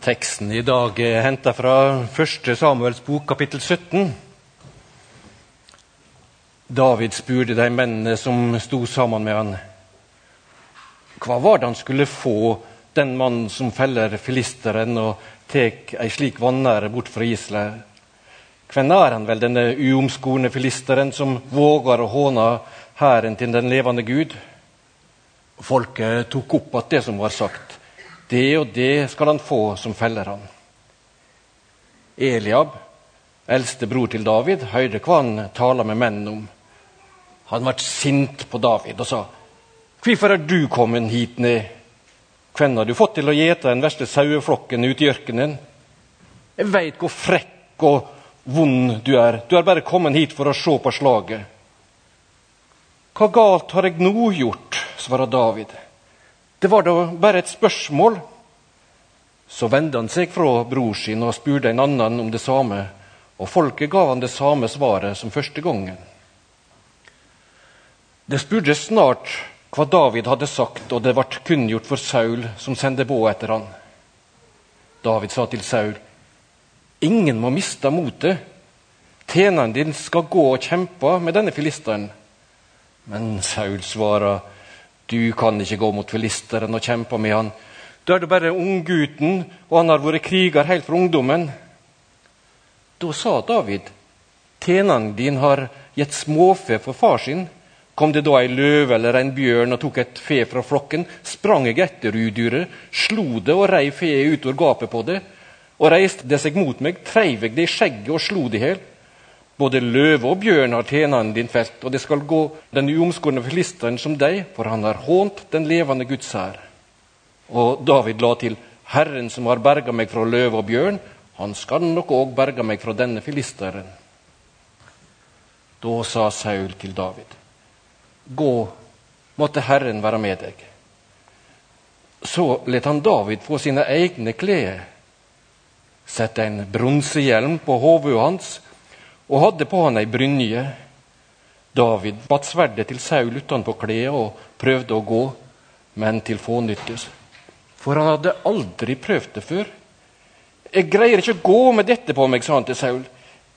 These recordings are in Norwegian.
Teksten i dag er henta fra 1. Samuels bok, kapittel 17. David spurte de mennene som sto sammen med han, hva var det han skulle få, den mannen som feller filisteren og tar ei slik vanære bort fra Israel? Hvem er han vel, denne uomskorne filisteren som våger å håne hæren til den levende Gud? Folket tok opp at det som var sagt. Det og det skal han få som feller han. Eliab, eldste bror til David, hørte hva han tala med mennene om. Han ble sint på David og sa, 'Hvorfor er du kommet hit ned?' 'Hvem har du fått til å gjete den verste saueflokken ute i ørkenen?' 'Jeg veit hvor frekk og vond du er. Du er bare kommet hit for å se på slaget.' 'Hva galt har jeg nå gjort?' svarer David. Det var da bare et spørsmål. Så vendte han seg fra bror sin og spurte en annen om det samme, og folket gav han det samme svaret som første gangen. Det spurte snart hva David hadde sagt, og det ble kunngjort for Saul, som sendte båd etter han. David sa til Saul, 'Ingen må miste motet. Tjeneren din skal gå og kjempe med denne filisteren.' Men Saul svarer, du kan ikke gå mot filisteren og kjempe med han. Da er du bare unggutten, og han har vært kriger helt fra ungdommen. Da sa David, tjeneren din har gitt småfe for far sin. Kom det da ei løve eller en bjørn og tok et fe fra flokken, sprang jeg etter udyret, slo det og rei feet utover gapet på det. Og reiste det seg mot meg, treiv jeg det i skjegget og slo det i hjel. Både løve og bjørn har tjeneren din felt, og det skal gå den uomskårne filisteren som deg, for han har hånt den levende Guds hær. Og David la til, Herren som har berga meg fra løve og bjørn, han skal nok òg berga meg fra denne filisteren. Da sa Saul til David, Gå, måtte Herren være med deg. Så let han David få sine egne klær, sette en bronsehjelm på hodet hans og hadde på han ei brynje. David batt sverdet til Saul utenpå kledet og prøvde å gå, men til fånyttes. For han hadde aldri prøvd det før. Jeg greier ikke å gå med dette på meg, sa han til Saul.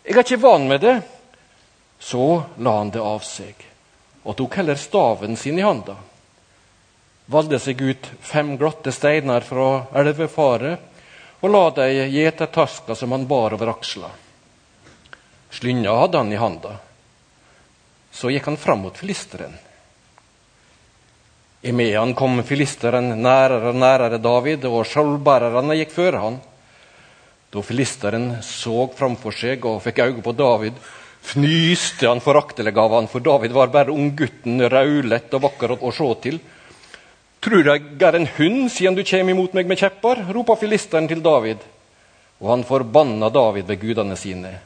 Jeg er ikke vant med det. Så la han det av seg og tok heller staven sin i handa. Valgte seg ut fem glatte steiner fra elvefaret og la dem i gjetertaska som han bar over aksla. Slynja hadde han i handa. Så gikk han fram mot filisteren. I Imean kom filisteren nærere og nærere David, og skjoldbærerne gikk før han. Da filisteren så framfor seg og fikk øye på David, fnyste han foraktelig av han, for David var bare unggutten, raulett og vakker å se til. Tror jeg er en hund siden du kommer imot meg med kjepper? ropa filisteren til David. Og han forbanna David ved gudene sine.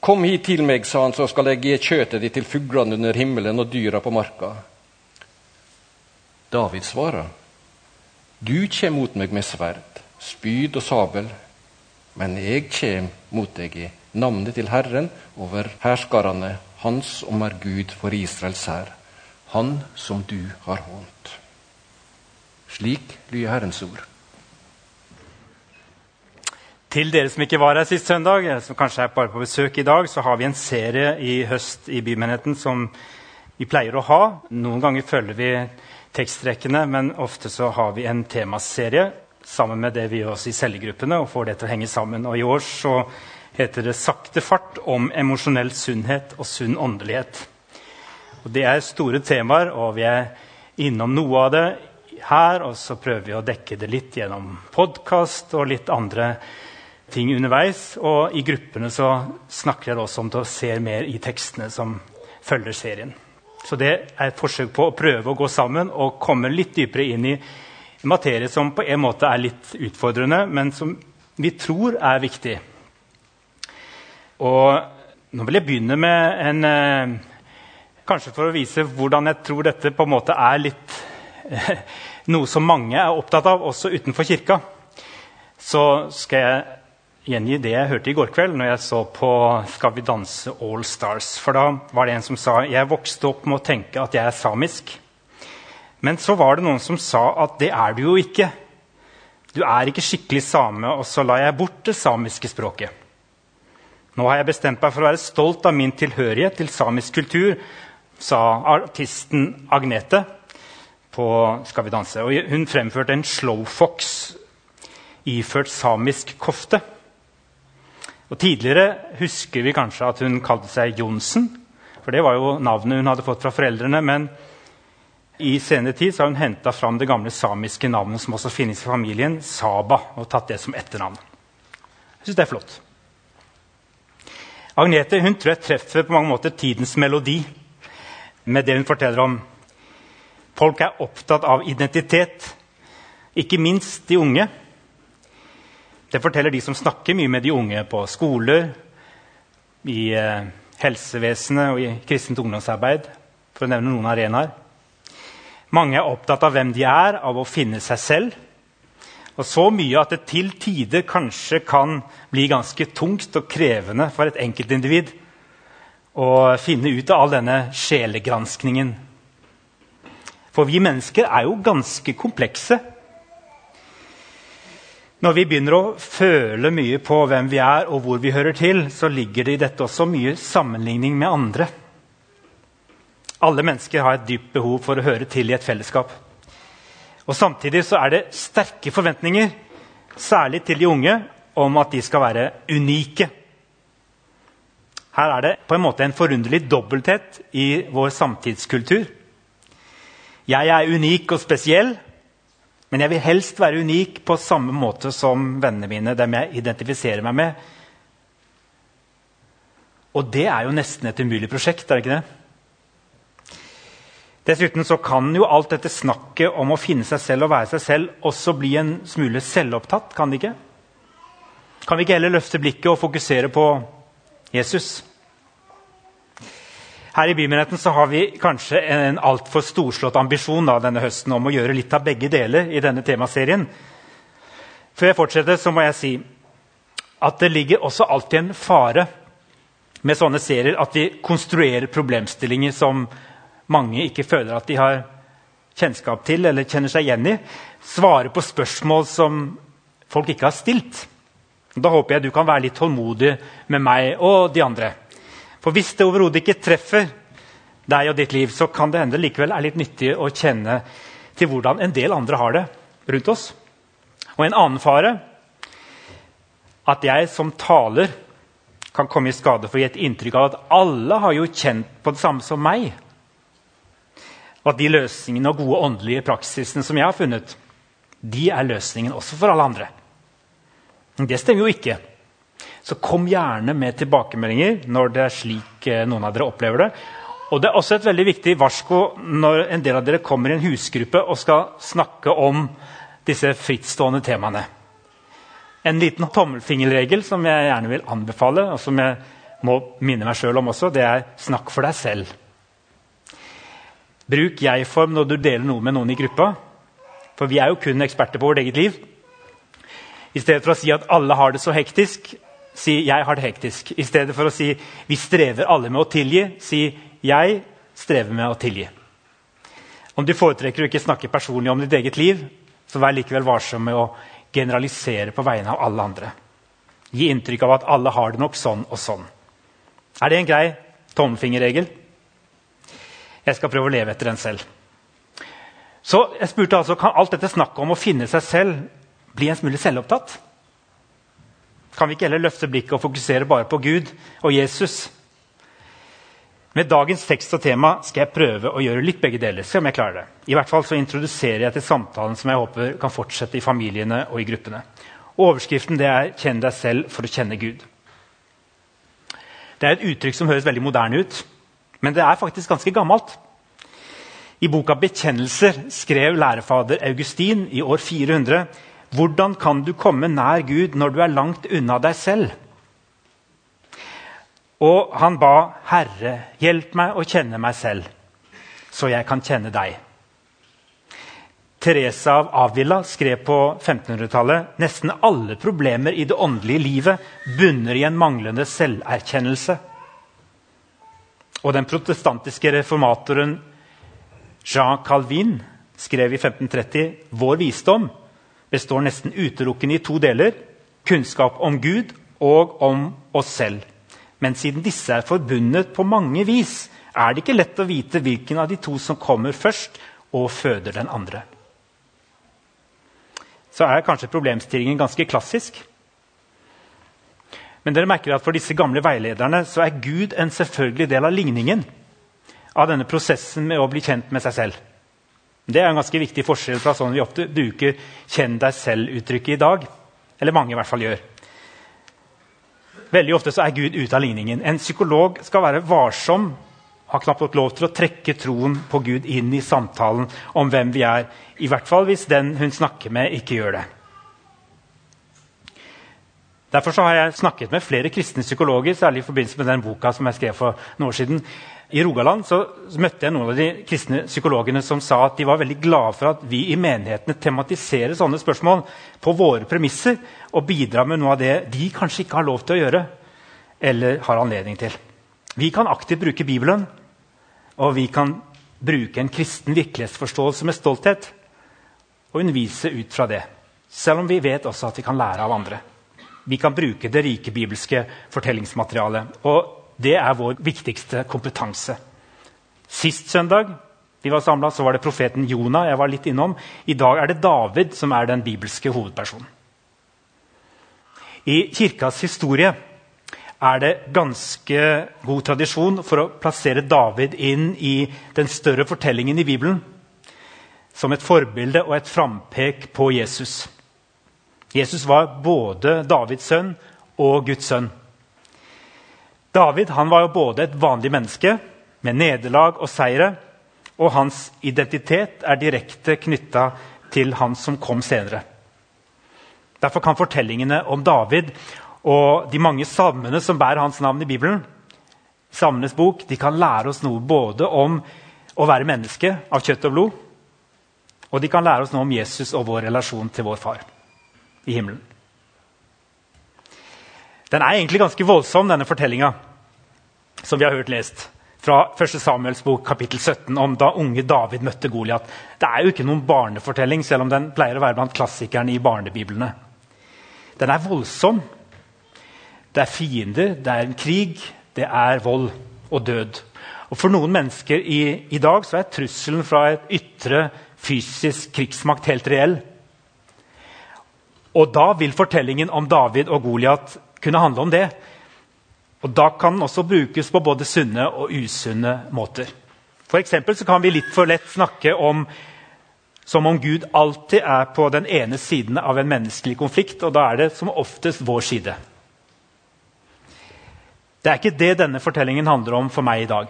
Kom hit til meg, sa han, så skal jeg gi kjøttet ditt til fuglene under himmelen og dyra på marka. David svarer, du kommer mot meg med sverd, spyd og sabel, men jeg kommer mot deg i navnet til Herren over herskarene, Han som er Gud for Israels hær, Han som du har hånt. Slik lyder Herrens ord. Til dere som ikke var her sist søndag, eller som kanskje er bare på besøk i dag, så har vi en serie i høst i bymenigheten som vi pleier å ha. Noen ganger følger vi tekstrekkene, men ofte så har vi en temaserie sammen med det vi gjør oss i cellegruppene, og får det til å henge sammen. Og I år så heter det 'Sakte fart om emosjonell sunnhet og sunn åndelighet'. Og Det er store temaer, og vi er innom noe av det her. Og så prøver vi å dekke det litt gjennom podkast og litt andre ting underveis. Og i gruppene så snakker jeg også om det og ser mer i tekstene som følger serien. Så det er et forsøk på å prøve å gå sammen og komme litt dypere inn i materie som på en måte er litt utfordrende, men som vi tror er viktig. Og nå vil jeg begynne med en eh, Kanskje for å vise hvordan jeg tror dette på en måte er litt noe som mange er opptatt av, også utenfor kirka. Så skal jeg gjengi det jeg hørte i går kveld når jeg så på Skal vi danse All Stars. For da var det en som sa jeg vokste opp med å tenke at jeg er samisk. Men så var det noen som sa at det er du jo ikke. Du er ikke skikkelig same, og så la jeg bort det samiske språket. Nå har jeg bestemt meg for å være stolt av min tilhørighet til samisk kultur, sa artisten Agnete på Skal vi danse. Og hun fremførte en slowfox iført samisk kofte. Og Tidligere husker vi kanskje at hun kalte seg Johnsen. For det var jo navnet hun hadde fått fra foreldrene. Men i senere tid har hun henta fram det gamle samiske navnet som også finnes i familien, Saba, og tatt det som etternavn. Jeg synes det er flott. Agnete hun tror jeg treffer på mange måter tidens melodi med det hun forteller om. Folk er opptatt av identitet, ikke minst de unge. Det forteller de som snakker mye med de unge på skoler, i eh, helsevesenet og i kristent ungdomsarbeid, for å nevne noen arenaer. Mange er opptatt av hvem de er, av å finne seg selv. Og så mye at det til tider kanskje kan bli ganske tungt og krevende for et enkeltindivid å finne ut av all denne sjelegranskningen. For vi mennesker er jo ganske komplekse. Når vi begynner å føle mye på hvem vi er og hvor vi hører til, så ligger det i dette også mye sammenligning med andre. Alle mennesker har et dypt behov for å høre til i et fellesskap. Og Samtidig så er det sterke forventninger, særlig til de unge, om at de skal være unike. Her er det på en måte en forunderlig dobbelthet i vår samtidskultur. Jeg er unik og spesiell, men jeg vil helst være unik på samme måte som vennene mine, dem jeg identifiserer meg med. Og det er jo nesten et umulig prosjekt. er det ikke det? Dessuten så kan jo alt dette snakket om å finne seg selv og være seg selv også bli en smule selvopptatt. Kan det ikke? Kan vi ikke heller løfte blikket og fokusere på Jesus? Her i Bymenigheten har vi kanskje en altfor storslått ambisjon da, denne høsten om å gjøre litt av begge deler i denne temaserien. Før jeg fortsetter, så må jeg si at det ligger også alltid en fare med sånne serier at vi konstruerer problemstillinger som mange ikke føler at de har kjennskap til eller kjenner seg igjen i, svare på spørsmål som folk ikke har stilt. Da håper jeg du kan være litt tålmodig med meg og de andre. For hvis det overhodet ikke treffer deg og ditt liv, så kan det hende likevel er litt nyttig å kjenne til hvordan en del andre har det rundt oss. Og en annen fare at jeg som taler kan komme i skade for å gi et inntrykk av at alle har jo kjent på det samme som meg. Og at de løsningene og gode åndelige praksisene som jeg har funnet, de er løsningen også for alle andre. Men det stemmer jo ikke. Så kom gjerne med tilbakemeldinger når det er slik eh, noen av dere opplever det. Og det er også et veldig viktig varsko når en del av dere kommer i en husgruppe og skal snakke om disse frittstående temaene. En liten tommelfingerregel som jeg gjerne vil anbefale, og som jeg må minne meg sjøl om også, det er snakk for deg selv. Bruk jeg-form når du deler noe med noen i gruppa. For vi er jo kun eksperter på vårt eget liv. I stedet for å si at alle har det så hektisk, si 'jeg har det hektisk'. I stedet for å si 'vi strever alle med å tilgi', si 'jeg strever med å tilgi'. Om du foretrekker å ikke snakke personlig om ditt eget liv, så vær likevel varsom med å generalisere på vegne av alle andre. Gi inntrykk av at alle har det nok sånn og sånn. Er det en grei tommelfingerregel? Jeg skal prøve å leve etter den selv. Så jeg spurte altså, Kan alt dette snakket om å finne seg selv bli en smule selvopptatt? Kan vi ikke heller løfte blikket og fokusere bare på Gud og Jesus? Med dagens tekst og tema skal jeg prøve å gjøre litt begge deler. se om jeg klarer det. I hvert fall så introduserer jeg til samtalen som jeg håper kan fortsette i familiene og i gruppene. Overskriften det er 'Kjenn deg selv for å kjenne Gud'. Det er et uttrykk som høres veldig moderne ut. Men det er faktisk ganske gammelt. I boka 'Bekjennelser' skrev lærefader Augustin i år 400 hvordan kan du komme nær Gud når du er langt unna deg selv? Og han ba, 'Herre, hjelp meg å kjenne meg selv, så jeg kan kjenne deg'. Teresa av Avila skrev på 1500-tallet nesten alle problemer i det åndelige livet bunner i en manglende selverkjennelse. Og den protestantiske reformatoren Jean Calvin skrev i 1530 vår visdom består nesten utelukkende i to deler. Kunnskap om Gud og om oss selv. Men siden disse er forbundet på mange vis, er det ikke lett å vite hvilken av de to som kommer først og føder den andre. Så er kanskje problemstillingen ganske klassisk. Men dere merker at for disse gamle veilederne så er Gud en selvfølgelig del av ligningen. Av denne prosessen med å bli kjent med seg selv. Det er en ganske viktig forskjell fra sånn vi ofte bruker 'kjenn deg selv'-uttrykket i dag. Eller mange i hvert fall gjør. Veldig ofte så er Gud ute av ligningen. En psykolog skal være varsom, har knapt fått lov til å trekke troen på Gud inn i samtalen om hvem vi er. I hvert fall hvis den hun snakker med, ikke gjør det. Derfor har jeg snakket med flere kristne psykologer, særlig i forbindelse med den boka som jeg skrev for noen år siden. I Rogaland så møtte jeg noen av de kristne psykologene som sa at de var veldig glade for at vi i menighetene tematiserer sånne spørsmål på våre premisser og bidrar med noe av det de kanskje ikke har lov til å gjøre eller har anledning til. Vi kan aktivt bruke Bibelen, og vi kan bruke en kristen virkelighetsforståelse med stolthet og undervise ut fra det. Selv om vi vet også at vi kan lære av andre. Vi kan bruke det rike bibelske fortellingsmaterialet. Og det er vår viktigste kompetanse. Sist søndag vi var samlet, så var det profeten Jonah jeg var litt innom. I dag er det David som er den bibelske hovedpersonen. I kirkas historie er det ganske god tradisjon for å plassere David inn i den større fortellingen i Bibelen som et forbilde og et frampek på Jesus. Jesus var både Davids sønn og Guds sønn. David var jo både et vanlig menneske med nederlag og seire, og hans identitet er direkte knytta til han som kom senere. Derfor kan fortellingene om David og de mange salmene som bærer hans navn i Bibelen, Salmenes bok, de kan lære oss noe både om å være menneske av kjøtt og blod, og de kan lære oss noe om Jesus og vår relasjon til vår far i himmelen. Den er egentlig ganske voldsom, denne fortellinga som vi har hørt lest fra 1. Samuels bok kapittel 17 om da unge David møtte Goliat. Det er jo ikke noen barnefortelling, selv om den pleier å være blant klassikerne i barnebiblene. Den er voldsom. Det er fiender, det er en krig, det er vold og død. Og For noen mennesker i, i dag så er trusselen fra et ytre fysisk krigsmakt helt reell. Og da vil fortellingen om David og Goliat kunne handle om det. Og Da kan den også brukes på både sunne og usunne måter. For så kan vi litt for lett snakke om som om Gud alltid er på den ene siden av en menneskelig konflikt, og da er det som oftest vår side. Det er ikke det denne fortellingen handler om for meg i dag.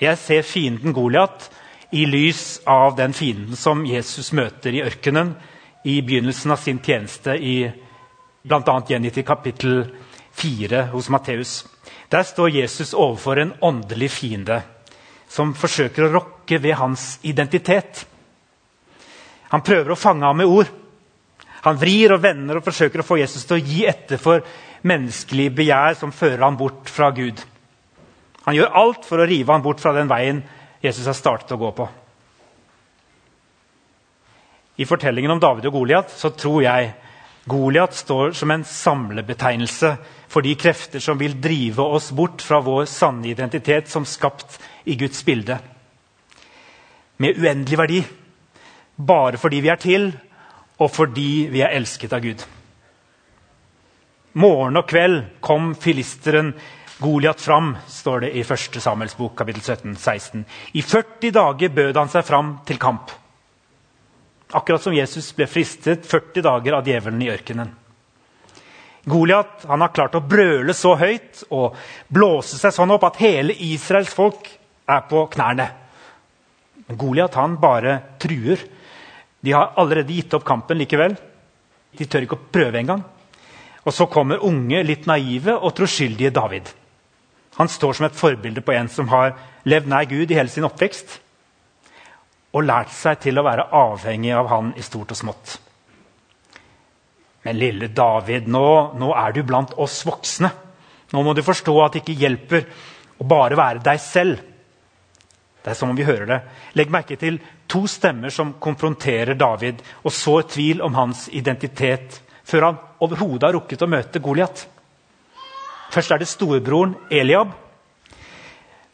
Jeg ser fienden Goliat i lys av den fienden som Jesus møter i ørkenen i begynnelsen av sin tjeneste i bl.a. gjengitt i kapittel 4 hos Matteus. Der står Jesus overfor en åndelig fiende som forsøker å rokke ved hans identitet. Han prøver å fange ham med ord. Han vrir og vender og forsøker å få Jesus til å gi etter for menneskelig begjær som fører ham bort fra Gud. Han gjør alt for å rive ham bort fra den veien Jesus har startet å gå på. I fortellingen om David og Goliat tror jeg Goliat står som en samlebetegnelse for de krefter som vil drive oss bort fra vår sanne identitet som skapt i Guds bilde. Med uendelig verdi. Bare fordi vi er til, og fordi vi er elsket av Gud. Morgen og kveld kom filisteren Goliat fram, står det i 1. Samuels bok, kapittel 17, 16. I 40 dager bød han seg fram til kamp. Akkurat som Jesus ble fristet 40 dager av djevelen i ørkenen. Goliat har klart å brøle så høyt og blåse seg sånn opp at hele Israels folk er på knærne. Men Goliat bare truer. De har allerede gitt opp kampen likevel. De tør ikke å prøve engang. Og så kommer unge, litt naive og troskyldige David. Han står som et forbilde på en som har levd nær Gud i hele sin oppvekst og lært seg til å være avhengig av han i stort og smått. Men lille David, nå, nå, er du blant oss voksne. Nå må du forstå at det ikke hjelper å bare være deg selv. Det er som om vi hører det. Legg merke til to stemmer som konfronterer David og sår tvil om hans identitet før han overhodet har rukket å møte Goliat. Først er det storebroren Eliab.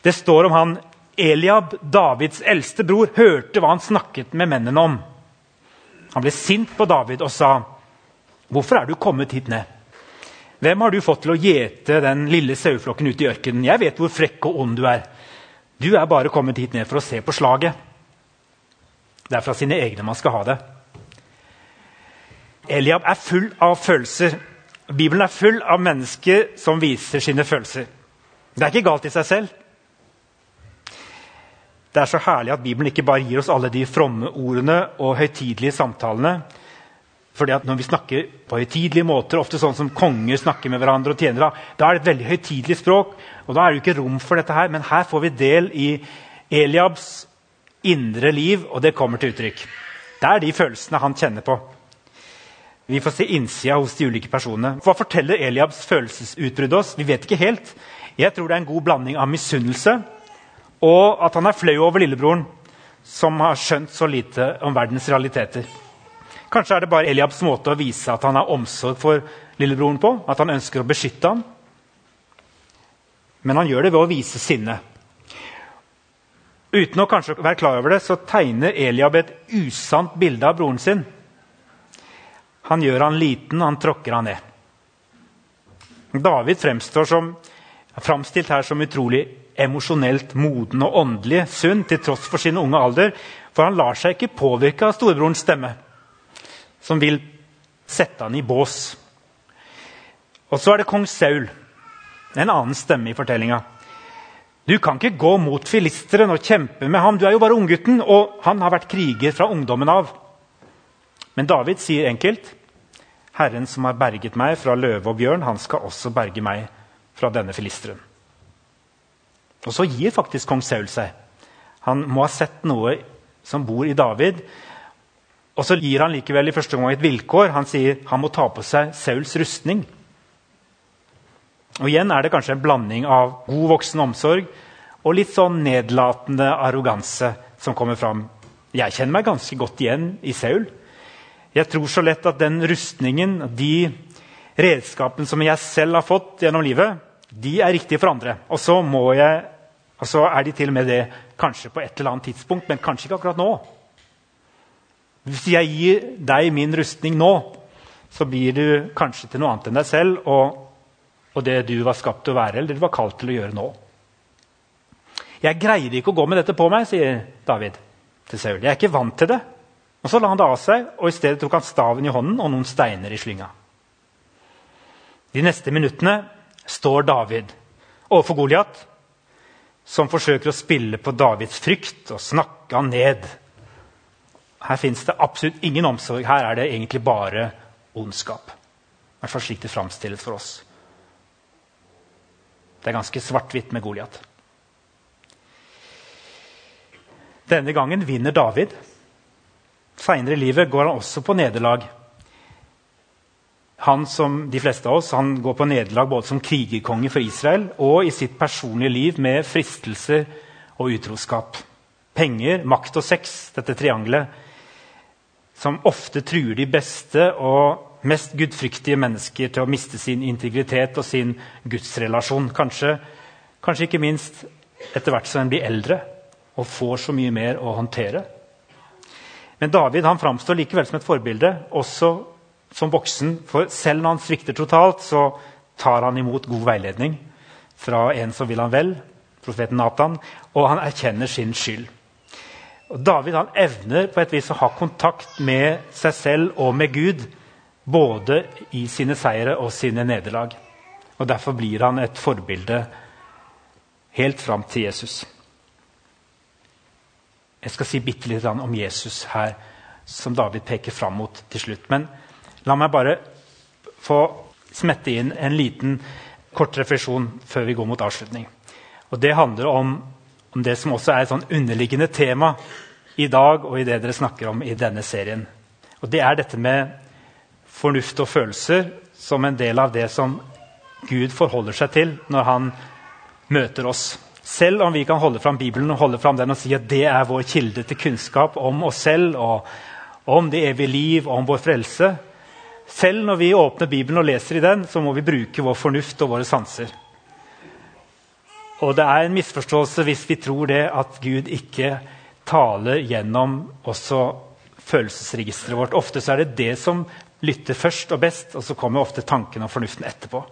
Det står om han Eliab, Davids eldste bror, hørte hva han snakket med mennene om. Han ble sint på David og sa, 'Hvorfor er du kommet hit ned?' 'Hvem har du fått til å gjete den lille saueflokken ute i ørkenen?' 'Jeg vet hvor frekk og ond du er.' 'Du er bare kommet hit ned for å se på slaget.' Det er fra sine egne man skal ha det. Eliab er full av følelser. Bibelen er full av mennesker som viser sine følelser. Det er ikke galt i seg selv. Det er så herlig at Bibelen ikke bare gir oss alle de fromme ordene og høytidelige samtalene. Fordi at Når vi snakker på høytidelige måter, ofte sånn som konger snakker med hverandre, og tjenere, da er det et veldig høytidelig språk. og Da er det jo ikke rom for dette her, men her får vi del i Eliabs indre liv, og det kommer til uttrykk. Det er de følelsene han kjenner på. Vi får se innsida hos de ulike personene. Hva forteller Eliabs følelsesutbrudd oss? Vi vet ikke helt. Jeg tror det er en god blanding av misunnelse og at han er flau over lillebroren, som har skjønt så lite om verdens realiteter. Kanskje er det bare Eliabs måte å vise at han har omsorg for lillebroren på. At han ønsker å beskytte ham. Men han gjør det ved å vise sinne. Uten å kanskje være klar over det, så tegner Eliab et usant bilde av broren sin. Han gjør han liten, han tråkker han ned. David fremstår som, framstilt her som utrolig emosjonelt moden og åndelig sunn til tross for sin unge alder. For han lar seg ikke påvirke av storebrorens stemme, som vil sette han i bås. Og så er det kong Saul, en annen stemme i fortellinga. Du kan ikke gå mot filisteren og kjempe med ham. Du er jo bare unggutten, og han har vært kriger fra ungdommen av. Men David sier enkelt, 'Herren som har berget meg fra løve og bjørn, han skal også berge meg fra denne filisteren.' Og så gir faktisk kong Saul seg. Han må ha sett noe som bor i David. Og så gir han likevel i første gang et vilkår. Han sier han må ta på seg Sauls rustning. Og Igjen er det kanskje en blanding av god voksen omsorg og litt sånn nedlatende arroganse som kommer fram. Jeg kjenner meg ganske godt igjen i Saul. Jeg tror så lett at den rustningen, de redskapene som jeg selv har fått gjennom livet, de er riktige for andre. Og så, jeg, og så er de til og med det kanskje på et eller annet tidspunkt, men kanskje ikke akkurat nå. Hvis jeg gir deg min rustning nå, så blir du kanskje til noe annet enn deg selv og, og det du var skapt til å være, eller det du var kalt til å gjøre nå. Jeg greide ikke å gå med dette på meg, sier David til Saul. Jeg er ikke vant til det. Og Så la han det av seg, og i stedet tok han staven i hånden og noen steiner i slynga. De neste minuttene står David overfor Goliat, som forsøker å spille på Davids frykt og snakke han ned. Her fins det absolutt ingen omsorg. Her er det egentlig bare ondskap. I hvert fall slik det framstilles for oss. Det er ganske svart-hvitt med Goliat. Denne gangen vinner David. Seinere i livet går han også på nederlag han som de fleste av oss, han går på nederlag både som krigerkonge for Israel og i sitt personlige liv med fristelser og utroskap. Penger, makt og sex, dette triangelet, som ofte truer de beste og mest gudfryktige mennesker til å miste sin integritet og sin gudsrelasjon. Kanskje, kanskje ikke minst etter hvert som en blir eldre og får så mye mer å håndtere. Men David han framstår likevel som et forbilde, også som voksen. For selv når han svikter totalt, så tar han imot god veiledning fra en som vil han vel, profeten Nathan, og han erkjenner sin skyld. Og David han evner på et vis å ha kontakt med seg selv og med Gud. Både i sine seire og sine nederlag. Og Derfor blir han et forbilde helt fram til Jesus. Jeg skal si bitte litt om Jesus her, som David peker fram mot til slutt. Men La meg bare få smette inn en liten kort refleksjon før vi går mot avslutning. Og Det handler om, om det som også er et sånn underliggende tema i dag og i det dere snakker om i denne serien. Og Det er dette med fornuft og følelser som en del av det som Gud forholder seg til når han møter oss. Selv om vi kan holde fram Bibelen og holde fram den og si at det er vår kilde til kunnskap om oss selv og om det evige liv og om vår frelse, selv når vi åpner Bibelen og leser i den, så må vi bruke vår fornuft og våre sanser. Og det er en misforståelse hvis vi tror det at Gud ikke taler gjennom også følelsesregisteret vårt. Ofte så er det det som lytter først og best, og så kommer ofte tanken og fornuften etterpå.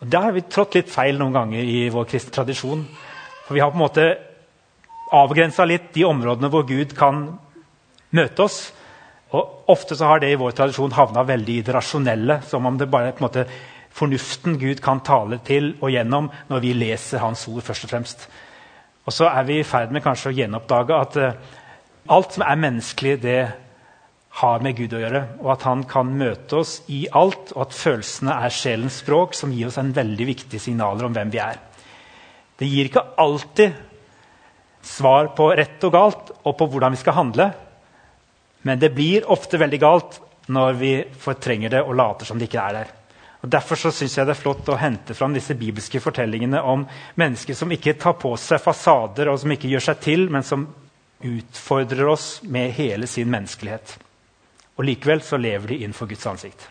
Og Der har vi trådt litt feil noen ganger i vår kristne tradisjon. For vi har på en måte avgrensa litt de områdene hvor Gud kan møte oss. Og Ofte så har det i vår tradisjon havna veldig i det rasjonelle. Som om det bare er på en måte fornuften Gud kan tale til og gjennom når vi leser Hans ord. først Og fremst. Og så er vi i ferd med kanskje å gjenoppdage at uh, alt som er menneskelig, det har med Gud å gjøre, og at han kan møte oss i alt, og at følelsene er sjelens språk, som gir oss en veldig viktig signaler om hvem vi er. Det gir ikke alltid svar på rett og galt og på hvordan vi skal handle, men det blir ofte veldig galt når vi fortrenger det og later som det ikke er der. Og Derfor så synes jeg det er flott å hente fram disse bibelske fortellingene om mennesker som ikke tar på seg fasader og som ikke gjør seg til, men som utfordrer oss med hele sin menneskelighet. Og likevel så lever de innenfor Guds ansikt.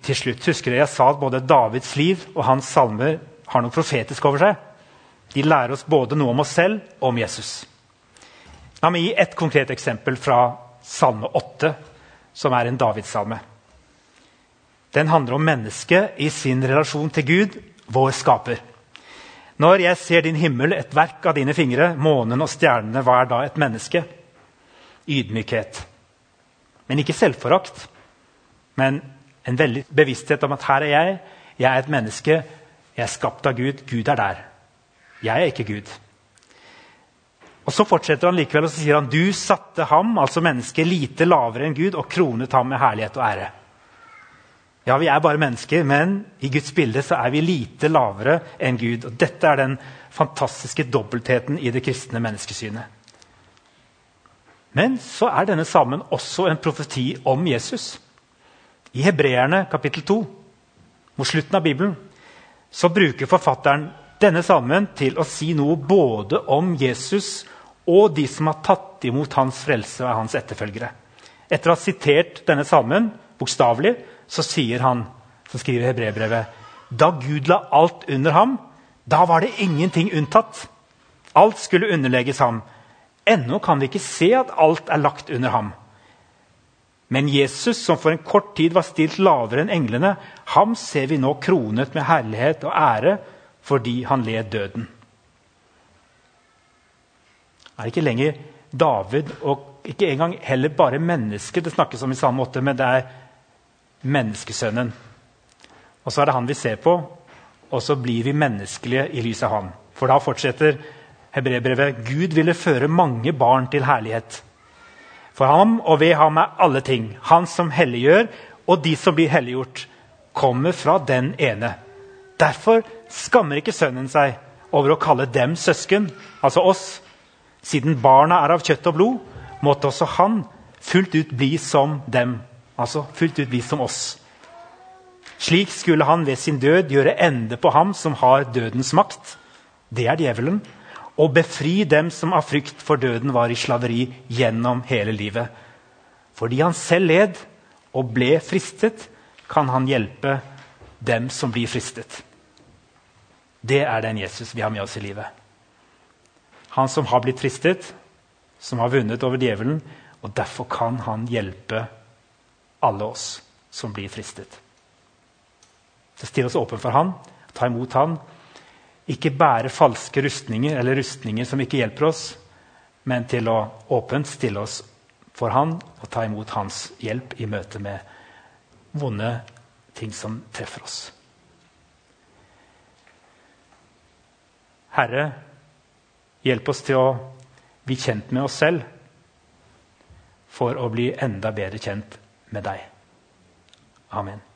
Til slutt husker jeg jeg sa at både Davids liv og hans salmer har noe profetisk over seg. De lærer oss både noe om oss selv og om Jesus. La meg gi et konkret eksempel fra Salme 8, som er en Davidssalme. Den handler om mennesket i sin relasjon til Gud, vår skaper. Når jeg ser din himmel, et verk av dine fingre, månen og stjernene, hva er da et menneske? ydmykhet. Men ikke selvforakt, men en veldig bevissthet om at her er jeg, jeg er et menneske, jeg er skapt av Gud, Gud er der. Jeg er ikke Gud. Og Så fortsetter han likevel og så sier han, du satte ham, altså mennesket, lite lavere enn Gud og kronet ham med herlighet og ære. Ja, vi er bare mennesker, men i Guds bilde så er vi lite lavere enn Gud. Og Dette er den fantastiske dobbeltheten i det kristne menneskesynet. Men så er denne salmen også en profeti om Jesus. I Hebreerne kapittel 2, mot slutten av Bibelen, så bruker forfatteren denne salmen til å si noe både om Jesus og de som har tatt imot hans frelse og er hans etterfølgere. Etter å ha sitert denne salmen bokstavelig, så sier han som skriver hebreerbrevet da Gud la alt under ham, da var det ingenting unntatt. Alt skulle underlegges ham. Ennå kan vi ikke se at alt er lagt under ham. Men Jesus, som for en kort tid var stilt lavere enn englene, ham ser vi nå kronet med herlighet og ære fordi han led døden. Er ikke lenger David og ikke engang heller bare mennesket det snakkes om i samme måte, men det er menneskesønnen. Og så er det han vi ser på, og så blir vi menneskelige i lys av han. For da fortsetter Hebrebrevet Gud ville føre mange barn til herlighet. For ham og ved ham er alle ting. Han som helliggjør, og de som blir helliggjort, kommer fra den ene. Derfor skammer ikke sønnen seg over å kalle dem søsken, altså oss. Siden barna er av kjøtt og blod, måtte også han fullt ut bli som dem. Altså fullt ut bli som oss. Slik skulle han ved sin død gjøre ende på ham som har dødens makt. Det er djevelen og befri dem som av frykt for døden var i slaveri gjennom hele livet. Fordi han selv led og ble fristet, kan han hjelpe dem som blir fristet. Det er den Jesus vi har med oss i livet. Han som har blitt fristet, som har vunnet over djevelen. Og derfor kan han hjelpe alle oss som blir fristet. Så Still oss åpen for han, ta imot han, ikke bære falske rustninger eller rustninger som ikke hjelper oss, men til å åpent stille oss for Han og ta imot Hans hjelp i møte med vonde ting som treffer oss. Herre, hjelp oss til å bli kjent med oss selv for å bli enda bedre kjent med deg. Amen.